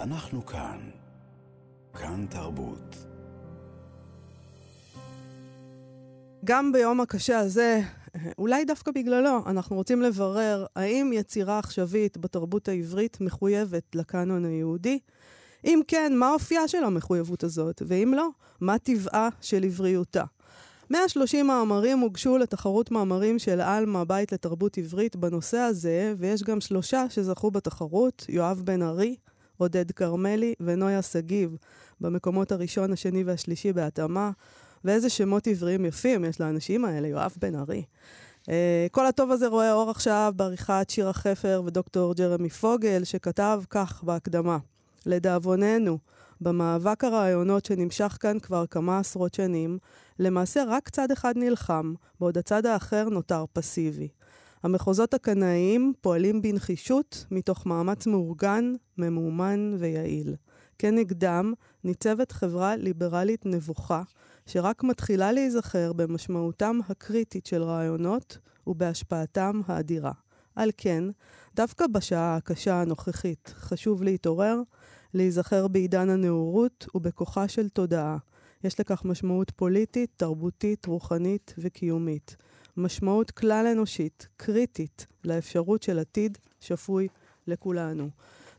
אנחנו כאן. כאן תרבות. גם ביום הקשה הזה, אולי דווקא בגללו, אנחנו רוצים לברר האם יצירה עכשווית בתרבות העברית מחויבת לקאנון היהודי? אם כן, מה אופייה של המחויבות הזאת? ואם לא, מה טבעה של עבריותה? 130 מאמרים הוגשו לתחרות מאמרים של עלמה, בית לתרבות עברית, בנושא הזה, ויש גם שלושה שזכו בתחרות, יואב בן ארי, עודד כרמלי ונויה שגיב, במקומות הראשון, השני והשלישי בהתאמה. ואיזה שמות עבריים יפים יש לאנשים האלה, יואב בן ארי. Uh, כל הטוב הזה רואה אור עכשיו בעריכת שירה חפר ודוקטור ג'רמי פוגל, שכתב כך בהקדמה: לדאבוננו, במאבק הרעיונות שנמשך כאן כבר כמה עשרות שנים, למעשה רק צד אחד נלחם, בעוד הצד האחר נותר פסיבי. המחוזות הקנאיים פועלים בנחישות מתוך מאמץ מאורגן, ממומן ויעיל. כנגדם ניצבת חברה ליברלית נבוכה, שרק מתחילה להיזכר במשמעותם הקריטית של רעיונות ובהשפעתם האדירה. על כן, דווקא בשעה הקשה הנוכחית חשוב להתעורר, להיזכר בעידן הנאורות ובכוחה של תודעה. יש לכך משמעות פוליטית, תרבותית, רוחנית וקיומית. משמעות כלל אנושית, קריטית, לאפשרות של עתיד שפוי לכולנו.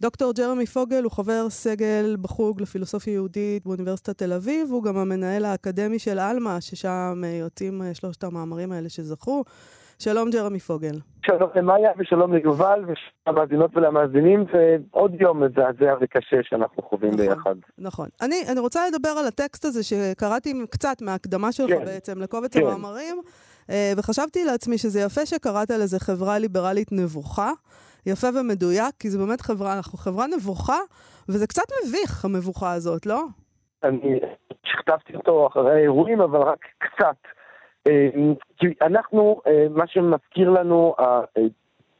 דוקטור ג'רמי פוגל הוא חבר סגל בחוג לפילוסופיה יהודית באוניברסיטת תל אביב, הוא גם המנהל האקדמי של עלמה, ששם יוצאים אה, שלושת המאמרים האלה שזכו. שלום ג'רמי פוגל. שלום למאיה ושלום ליובל ושלום למאזינות ולמאזינים, ועוד יום מזעזע וקשה שאנחנו חווים נכון, ביחד. נכון. אני, אני רוצה לדבר על הטקסט הזה שקראתי קצת מההקדמה שלך כן. בעצם לקובץ כן. המאמרים, אה, וחשבתי לעצמי שזה יפה שקראת לזה חברה ליברלית נבוכה. יפה ומדויק, כי זה באמת חברה, אנחנו חברה נבוכה, וזה קצת מביך, המבוכה הזאת, לא? אני שכתבתי אותו אחרי האירועים, אבל רק קצת. אה, כי אנחנו, אה, מה שמזכיר לנו,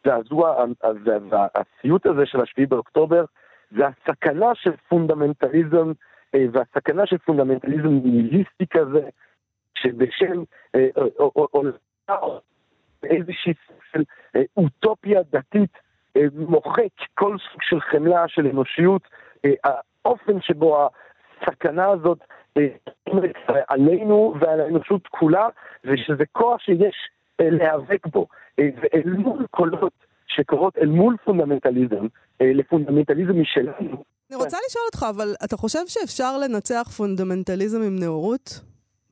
הזעזוע והסיוט הזה של השביעי באוקטובר, זה הסכנה של פונדמנטליזם, אה, והסכנה של פונדמנטליזם ניהיליסטי כזה, שבשם איזושהי סוג של אוטופיה דתית מוחק כל סוג של חמלה, של אנושיות, האופן שבו הסכנה הזאת עלינו ועל האנושות כולה, ושזה כוח שיש להיאבק בו. ואל מול קולות שקורות אל מול פונדמנטליזם, לפונדמנטליזם משלנו. אני רוצה לשאול אותך, אבל אתה חושב שאפשר לנצח פונדמנטליזם עם נאורות?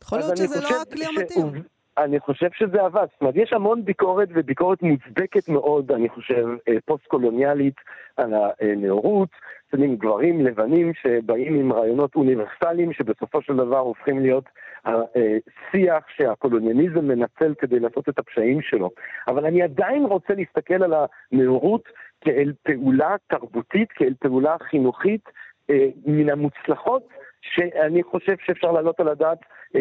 יכול להיות שזה לא הכלי המתאים. אני חושב שזה עבד. זאת אומרת, יש המון ביקורת, וביקורת מוצדקת מאוד, אני חושב, פוסט-קולוניאלית על הנאורות. שמים גברים לבנים שבאים עם רעיונות אוניברסליים, שבסופו של דבר הופכים להיות השיח שהקולוניאליזם מנצל כדי לעשות את הפשעים שלו. אבל אני עדיין רוצה להסתכל על הנאורות כאל פעולה תרבותית, כאל פעולה חינוכית מן המוצלחות, שאני חושב שאפשר להעלות על הדעת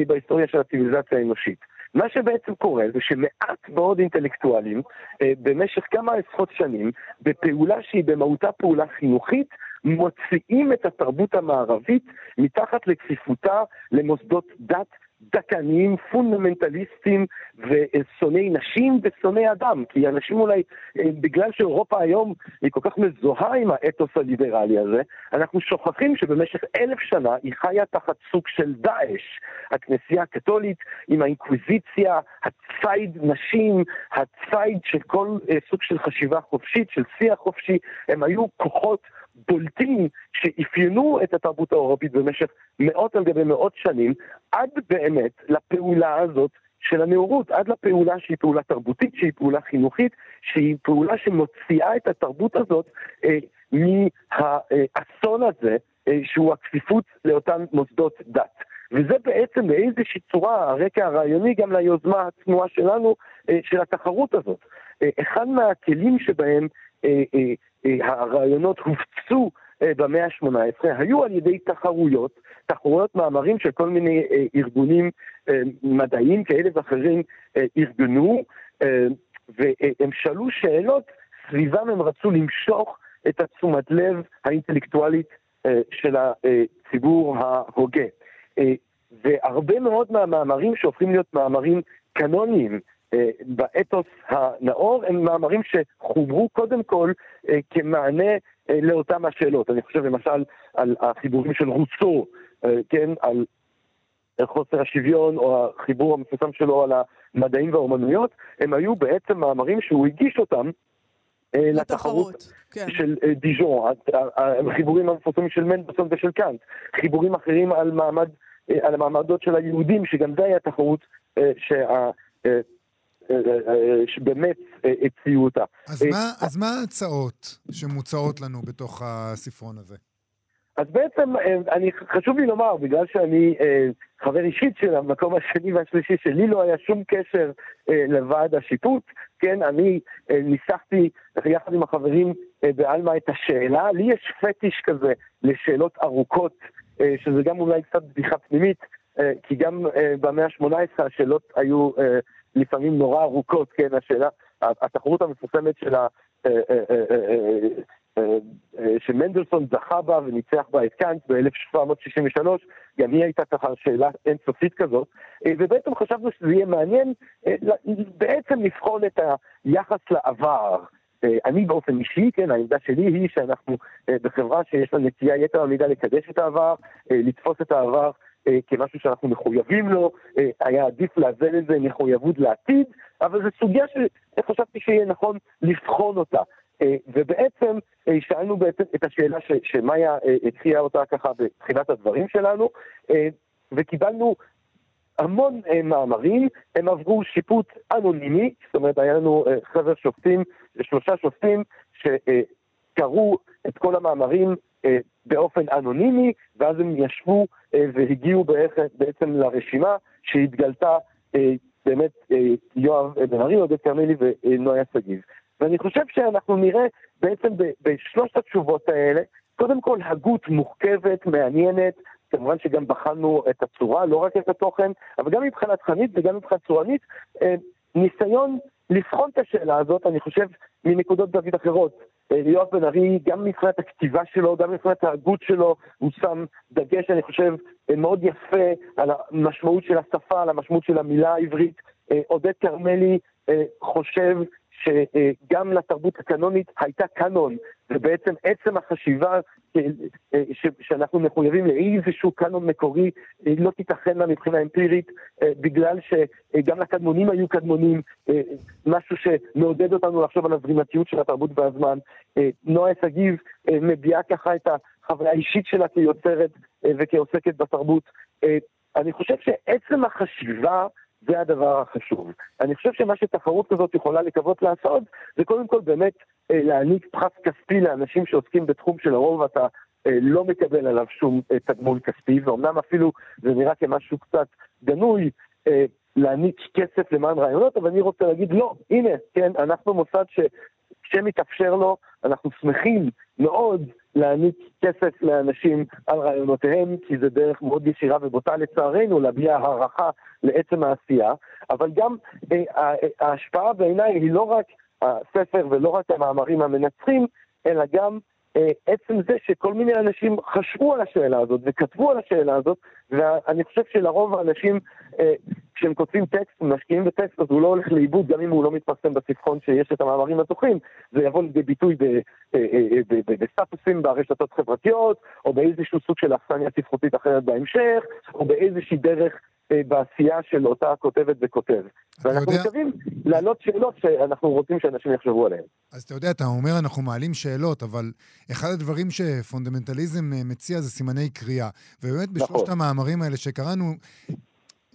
בהיסטוריה של הציוויליזציה האנושית. מה שבעצם קורה זה שמעט מאוד אינטלקטואלים במשך כמה עשרות שנים, בפעולה שהיא במהותה פעולה חינוכית, מוציאים את התרבות המערבית מתחת לכפיפותה למוסדות דת דכאניים, פונדמנטליסטים ושונאי נשים ושונאי אדם. כי אנשים אולי, בגלל שאירופה היום היא כל כך מזוהה עם האתוס הליברלי הזה, אנחנו שוכחים שבמשך אלף שנה היא חיה תחת סוג של דאעש. הכנסייה הקתולית עם האינקוויזיציה, הציד נשים, הציד של כל סוג של חשיבה חופשית, של שיח חופשי, הם היו כוחות בולטים שאפיינו את התרבות האירופית במשך מאות על גבי מאות שנים, עד באמת לפעולה הזאת של הנאורות, עד לפעולה שהיא פעולה תרבותית, שהיא פעולה חינוכית, שהיא פעולה שמוציאה את התרבות הזאת אה, מהאסון הזה, אה, שהוא הכפיפות לאותם מוסדות דת. וזה בעצם באיזושהי צורה הרקע הרעיוני גם ליוזמה הצנועה שלנו, אה, של התחרות הזאת. אה, אחד מהכלים שבהם הרעיונות הופצו במאה ה-18 היו על ידי תחרויות, תחרויות מאמרים של כל מיני ארגונים מדעיים כאלה ואחרים ארגנו, והם שאלו שאלות, סביבם הם רצו למשוך את התשומת לב האינטלקטואלית של הציבור ההוגה. והרבה מאוד מהמאמרים שהופכים להיות מאמרים קנוניים באתוס הנאור הם מאמרים שחוברו קודם כל כמענה אה, לאותם השאלות. אני חושב למשל על החיבורים של רוסו, אה, כן, על חוסר השוויון או החיבור המפורסם שלו על המדעים והאומנויות, הם היו בעצם מאמרים שהוא הגיש אותם אה, לתחרות כן. של אה, דיז'ון, החיבורים המפורסמים של מנדלסון ושל קאנט, חיבורים אחרים על, מעמד, אה, על המעמדות של היהודים, שגם זה היה תחרות שה... שבאמת הציעו אותה. אז מה, אז מה ההצעות שמוצעות לנו בתוך הספרון הזה? אז בעצם, אני, חשוב לי לומר, בגלל שאני חבר אישית של המקום השני והשלישי, שלי לא היה שום קשר לוועד השיפוט, כן, אני ניסחתי יחד עם החברים בעלמא את השאלה, לי יש פטיש כזה לשאלות ארוכות, שזה גם אולי קצת בדיחה פנימית, כי גם במאה ה-18 השאלות היו לפעמים נורא ארוכות, כן, השאלה, התחרות המפורסמת של ה... שמנדלסון זכה בה וניצח בה את קאנט ב-1763, גם היא הייתה ככה שאלה אינסופית כזאת, ובעצם חשבנו שזה יהיה מעניין בעצם לבחון את היחס לעבר. אני באופן אישי, כן, העמדה שלי היא שאנחנו בחברה שיש לה נטייה יתר המידה לקדש את העבר, לתפוס את העבר כמשהו שאנחנו מחויבים לו, היה עדיף לאזן את זה מחויבות לעתיד, אבל זו סוגיה שחשבתי שיהיה נכון לבחון אותה. ובעצם שאלנו בעצם את השאלה ש, שמאיה הציעה אותה ככה בתחילת הדברים שלנו, וקיבלנו המון מאמרים, הם עברו שיפוט אנונימי, זאת אומרת היה לנו חבר שופטים, שלושה שופטים שקראו את כל המאמרים באופן אנונימי, ואז הם ישבו והגיעו בעצם לרשימה שהתגלתה באמת יואב בן ארי, עודד כרמלי ונויה שגיב. ואני חושב שאנחנו נראה בעצם בשלושת התשובות האלה, קודם כל הגות מורכבת, מעניינת, כמובן שגם בחנו את הצורה, לא רק את התוכן, אבל גם מבחינה תכנית וגם מבחינה צורנית, ניסיון לבחון את השאלה הזאת, אני חושב, מנקודות דוד אחרות. יואב בן ארי, גם מבחינת הכתיבה שלו, גם מבחינת ההגות שלו, הוא שם דגש, אני חושב, מאוד יפה על המשמעות של השפה, על המשמעות של המילה העברית. עודד כרמלי חושב שגם לתרבות הקנונית הייתה קאנון, ובעצם עצם החשיבה שאנחנו מחויבים לאיזשהו קאנון מקורי לא תיתכן לה מבחינה אמפירית, בגלל שגם לקדמונים היו קדמונים, משהו שמעודד אותנו לחשוב על הזרימתיות של התרבות והזמן. נועה שגיב מביעה ככה את החוויה האישית שלה כיוצרת וכעוסקת בתרבות. אני חושב שעצם החשיבה זה הדבר החשוב. אני חושב שמה שתחרות כזאת יכולה לקוות לעשות, זה קודם כל באמת אה, להעניק פחת כספי לאנשים שעוסקים בתחום שלרוב אתה אה, לא מקבל עליו שום אה, תגמול כספי, ואומנם אפילו זה נראה כמשהו קצת גנוי, אה, להעניק כסף למען רעיונות, אבל אני רוצה להגיד לא, הנה, כן, אנחנו מוסד שכשמתאפשר לו, אנחנו שמחים מאוד להעניק כסף לאנשים על רעיונותיהם, כי זה דרך מאוד ישירה ובוטה לצערנו להביע הערכה לעצם העשייה, אבל גם אה, ההשפעה בעיניי היא לא רק הספר ולא רק המאמרים המנצחים, אלא גם אה, עצם זה שכל מיני אנשים חשבו על השאלה הזאת וכתבו על השאלה הזאת, ואני חושב שלרוב האנשים, אה, כשהם כותבים טקסט, משקיעים בטקסט, אז הוא לא הולך לאיבוד, גם אם הוא לא מתפרסם בספחון שיש את המאמרים הזוכים, זה יבוא לידי ביטוי אה, בסטטוסים ברשתות חברתיות, או באיזשהו סוג של אכסניה ספרותית אחרת בהמשך, או באיזושהי דרך בעשייה של אותה כותבת וכותב. ואנחנו יודע... מקווים להעלות שאלות שאנחנו רוצים שאנשים יחשבו עליהן. אז אתה יודע, אתה אומר אנחנו מעלים שאלות, אבל אחד הדברים שפונדמנטליזם מציע זה סימני קריאה. ובאמת בשלושת נכון. המאמרים האלה שקראנו,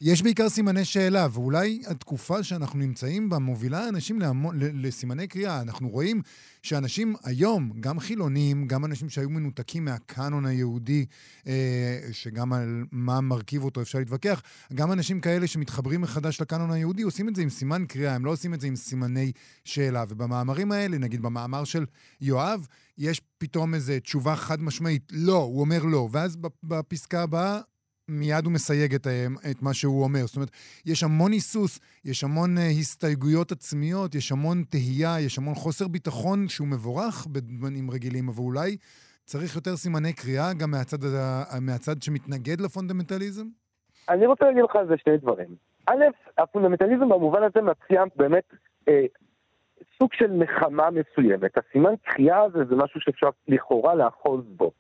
יש בעיקר סימני שאלה, ואולי התקופה שאנחנו נמצאים בה מובילה אנשים להמון, לסימני קריאה. אנחנו רואים שאנשים היום, גם חילונים, גם אנשים שהיו מנותקים מהקאנון היהודי, אה, שגם על מה מרכיב אותו אפשר להתווכח, גם אנשים כאלה שמתחברים מחדש לקאנון היהודי עושים את זה עם סימן קריאה, הם לא עושים את זה עם סימני שאלה. ובמאמרים האלה, נגיד במאמר של יואב, יש פתאום איזו תשובה חד משמעית, לא, הוא אומר לא, ואז בפסקה הבאה מיד הוא מסייג את, אה, את מה שהוא אומר. זאת אומרת, יש המון היסוס, יש המון uh, הסתייגויות עצמיות, יש המון תהייה, יש המון חוסר ביטחון שהוא מבורך בזמנים רגילים, אבל אולי צריך יותר סימני קריאה גם מהצד, מהצד שמתנגד לפונדמנטליזם? אני רוצה להגיד לך על זה שני דברים. א', הפונדמנטליזם במובן הזה מציע באמת אה, סוג של נחמה מסוימת. הסימן קריאה הזה זה משהו שאפשר לכאורה לאחוז בו.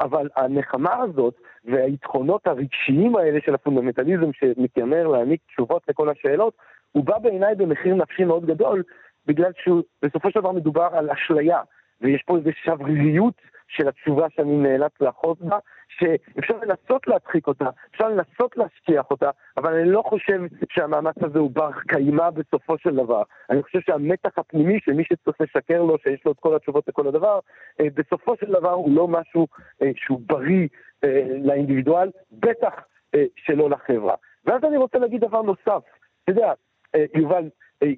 אבל הנחמה הזאת והיתרונות הרגשיים האלה של הפונדמנטליזם שמתיימר להעניק תשובות לכל השאלות, הוא בא בעיניי במחיר נפשי מאוד גדול, בגלל שבסופו של דבר מדובר על אשליה, ויש פה איזו שבריריות של התשובה שאני נאלץ לאחוז בה, שאפשר לנסות להדחיק אותה, אפשר לנסות להשכיח אותה, אבל אני לא חושב שהמאמץ הזה הוא בר קיימא בסופו של דבר. אני חושב שהמתח הפנימי של מי שצריך לשקר לו, שיש לו את כל התשובות לכל הדבר, אה, בסופו של דבר הוא לא משהו אה, שהוא בריא אה, לאינדיבידואל, בטח שלא לחברה. ואז אני רוצה להגיד דבר נוסף. אתה יודע, יובל,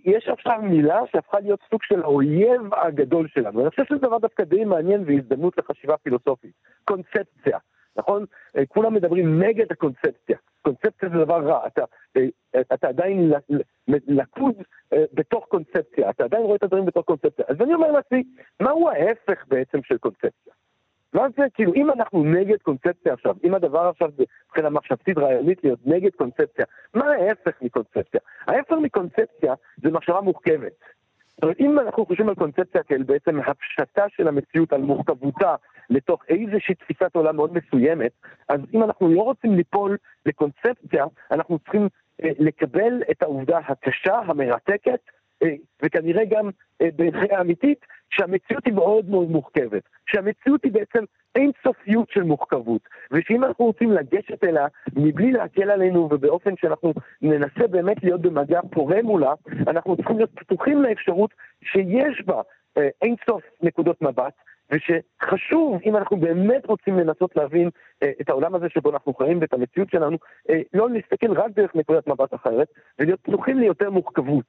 יש עכשיו מילה שהפכה להיות סוג של האויב הגדול שלנו. אני חושב שזה דבר דווקא די מעניין והזדמנות לחשיבה פילוסופית. קונספציה. נכון? אה, כולם מדברים נגד הקונספציה. קונספציה זה דבר רע, אתה, אה, אתה עדיין לקוד אה, בתוך קונספציה, אתה עדיין רואה את הדברים בתוך קונספציה. אז אני אומר לעצמי, מהו ההפך בעצם של קונספציה? מה זה, כאילו, אם אנחנו נגד קונספציה עכשיו, אם הדבר עכשיו מבחינה מחשבתית רעיונית להיות נגד קונספציה, מה ההפך מקונספציה? ההפך מקונספציה זה מחשבה מורכבת. זאת אומרת, אם אנחנו חושבים על קונספציה כאל בעצם הפשטה של המציאות על מורכבותה לתוך איזושהי תפיסת עולם מאוד מסוימת, אז אם אנחנו לא רוצים ליפול לקונספציה, אנחנו צריכים אה, לקבל את העובדה הקשה, המרתקת, וכנראה גם אה, בעיניי האמיתית, שהמציאות היא מאוד מאוד מורכבת. שהמציאות היא בעצם אין סופיות של מורכבות, ושאם אנחנו רוצים לגשת אליה מבלי להקל עלינו ובאופן שאנחנו ננסה באמת להיות במגע פורה מולה, אנחנו צריכים להיות פתוחים לאפשרות שיש בה אה, אין סוף נקודות מבט, ושחשוב, אם אנחנו באמת רוצים לנסות להבין אה, את העולם הזה שבו אנחנו חיים ואת המציאות שלנו, אה, לא להסתכל רק דרך נקודת מבט אחרת, ולהיות פתוחים ליותר מורכבות.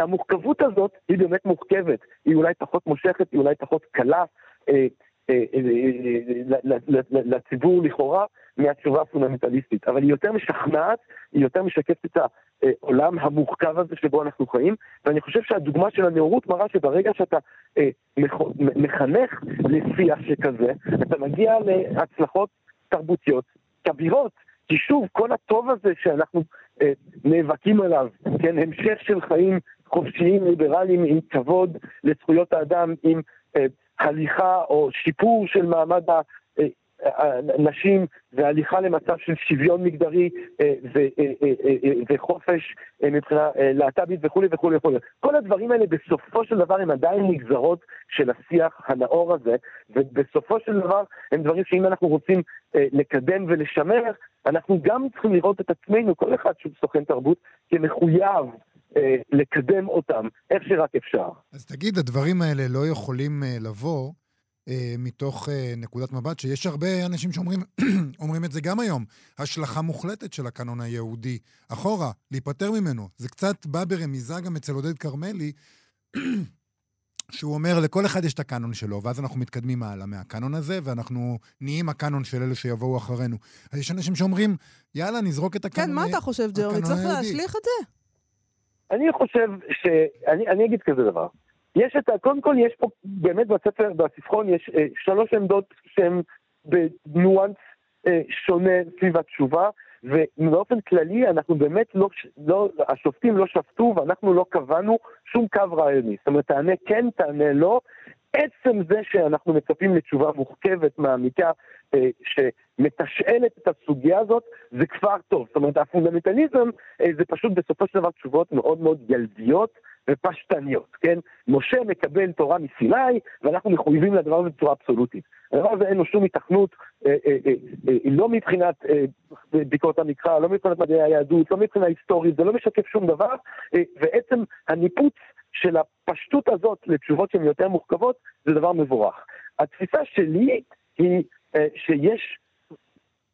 המורכבות הזאת היא באמת מורכבת, היא אולי פחות מושכת, היא אולי פחות קלה אה, אה, אה, לציבור לכאורה מהתשובה הפונדמנטליסטית, אבל היא יותר משכנעת, היא יותר משקפת את העולם המורכב הזה שבו אנחנו חיים, ואני חושב שהדוגמה של הנאורות מראה שברגע שאתה מחנך לשיח שכזה, אתה מגיע להצלחות תרבותיות כבירות. כי שוב, כל הטוב הזה שאנחנו אה, נאבקים עליו, כן, המשך של חיים חופשיים, ליברליים, עם כבוד לזכויות האדם, עם אה, הליכה או שיפור של מעמד הנשים והליכה למצב של שוויון מגדרי אה, וחופש מבחינה להט"בית וכולי וכולי וכולי. כל הדברים האלה בסופו של דבר הם עדיין נגזרות של השיח הנאור הזה, ובסופו של דבר הם דברים שאם אנחנו רוצים לקדם ולשמר, אנחנו גם צריכים לראות את עצמנו, כל אחד שהוא סוכן תרבות, כמחויב אה, לקדם אותם איך שרק אפשר. אז תגיד, הדברים האלה לא יכולים אה, לבוא אה, מתוך אה, נקודת מבט שיש הרבה אנשים שאומרים אומרים את זה גם היום, השלכה מוחלטת של הקנון היהודי אחורה, להיפטר ממנו. זה קצת בא ברמיזה גם אצל עודד כרמלי, שהוא אומר, לכל אחד יש את הקאנון שלו, ואז אנחנו מתקדמים הלאה מהקאנון הזה, ואנחנו נהיים הקאנון של אלה שיבואו אחרינו. אז יש אנשים שאומרים, יאללה, נזרוק את הקאנון כן, מה אתה חושב, ג'רמי? צריך להשליך את זה? אני חושב ש... אני, אני אגיד כזה דבר. יש את ה... קודם כל, יש פה, באמת בספר, בספרון, יש אה, שלוש עמדות שהן בניואנס אה, שונה סביב התשובה. ובאופן כללי אנחנו באמת לא, לא, השופטים לא שפטו ואנחנו לא קבענו שום קו רעיוני. זאת אומרת, תענה כן, תענה לא. עצם זה שאנחנו מצפים לתשובה מורכבת, מעמיקה, אה, שמתשאלת את הסוגיה הזאת, זה כבר טוב. זאת אומרת, הפונדמנטליזם אה, זה פשוט בסופו של דבר תשובות מאוד מאוד ילדיות. ופשטניות, כן? משה מקבל תורה מסיני, ואנחנו מחויבים לדבר הזה בצורה אבסולוטית. הדבר הזה אין לו שום התכנות, אה, לא מבחינת ביקורת המקרא, לא מבחינת מדעי היהדות, לא מבחינה היסטורית, זה לא משקף שום דבר, ועצם הניפוץ של הפשטות הזאת לתשובות שהן יותר מורכבות, זה דבר מבורך. התפיסה שלי היא אה, שיש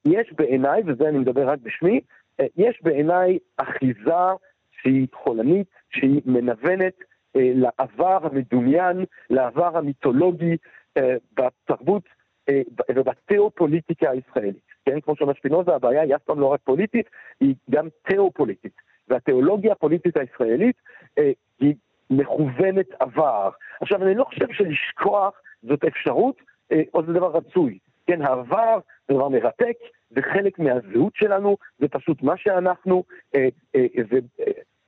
יש בעיניי, וזה אני מדבר רק בשמי, אה, יש בעיניי אחיזה שהיא חולנית, שהיא מנוונת אה, לעבר המדומיין, לעבר המיתולוגי בתרבות ובתיאופוליטיקה הישראלית. כן, כמו שאומר שפינוזה, הבעיה היא אף פעם לא רק פוליטית, היא גם תיאופוליטית. והתיאולוגיה הפוליטית הישראלית היא מכוונת עבר. עכשיו, אני לא חושב שלשכוח זאת אפשרות, אה, או זה דבר רצוי. כן, העבר זה דבר מרתק, זה חלק מהזהות שלנו, זה פשוט מה שאנחנו, אה, אה,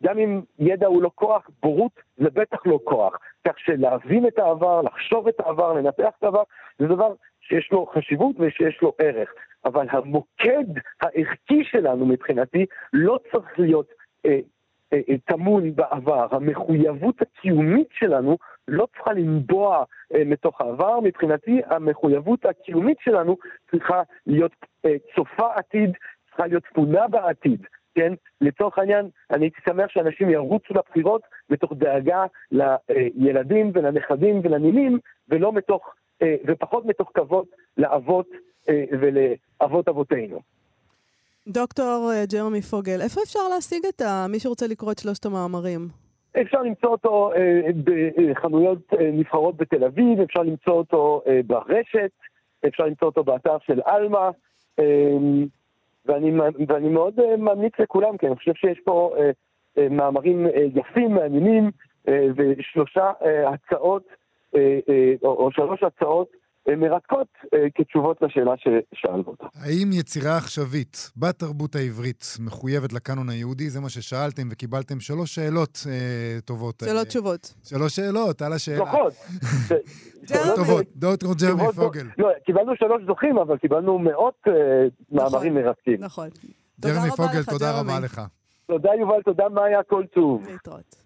גם אם ידע הוא לא כוח, בורות זה בטח לא כוח. כך שלהבין את העבר, לחשוב את העבר, לנתח את העבר, זה דבר שיש לו חשיבות ושיש לו ערך. אבל המוקד הערכי שלנו מבחינתי לא צריך להיות טמון בעבר. המחויבות הקיומית שלנו לא צריכה לנבוע אה, מתוך העבר. מבחינתי המחויבות הקיומית שלנו צריכה להיות אה, צופה עתיד, צריכה להיות תמונה בעתיד. כן? לצורך העניין, אני הייתי שמח שאנשים ירוצו לבחירות מתוך דאגה לילדים ולנכדים ולנינים, ולא מתוך, אה, ופחות מתוך כבוד לאבות אה, ולאבות אבותינו. דוקטור אה, ג'רמי פוגל, איפה אפשר להשיג את ה... מי שרוצה לקרוא את שלושת המאמרים? אפשר למצוא אותו אה, בחנויות אה, נבחרות בתל אביב, אפשר למצוא אותו ברשת, אפשר למצוא אותו באתר של עלמה. ואני, ואני מאוד ממליץ לכולם, כי אני חושב שיש פה מאמרים יפים, מעניינים, ושלושה הצעות, או, שלוש הצעות מרתקות uh, כתשובות לשאלה ששאלנו אותה. האם יצירה עכשווית בתרבות העברית מחויבת לקאנון היהודי? זה מה ששאלתם, וקיבלתם שלוש שאלות uh, טובות. שלוש uh, תשובות. שלוש שאלות על השאלה. נכון. טובות, דוקטור ג'רמי פוגל. לא, קיבלנו שלוש זוכים, אבל קיבלנו מאות אה, נכון, מאמרים מרתקים. נכון. ג'רמי פוגל, תודה רבה לך. תודה יובל, תודה מאיה, כל טוב. להתראות.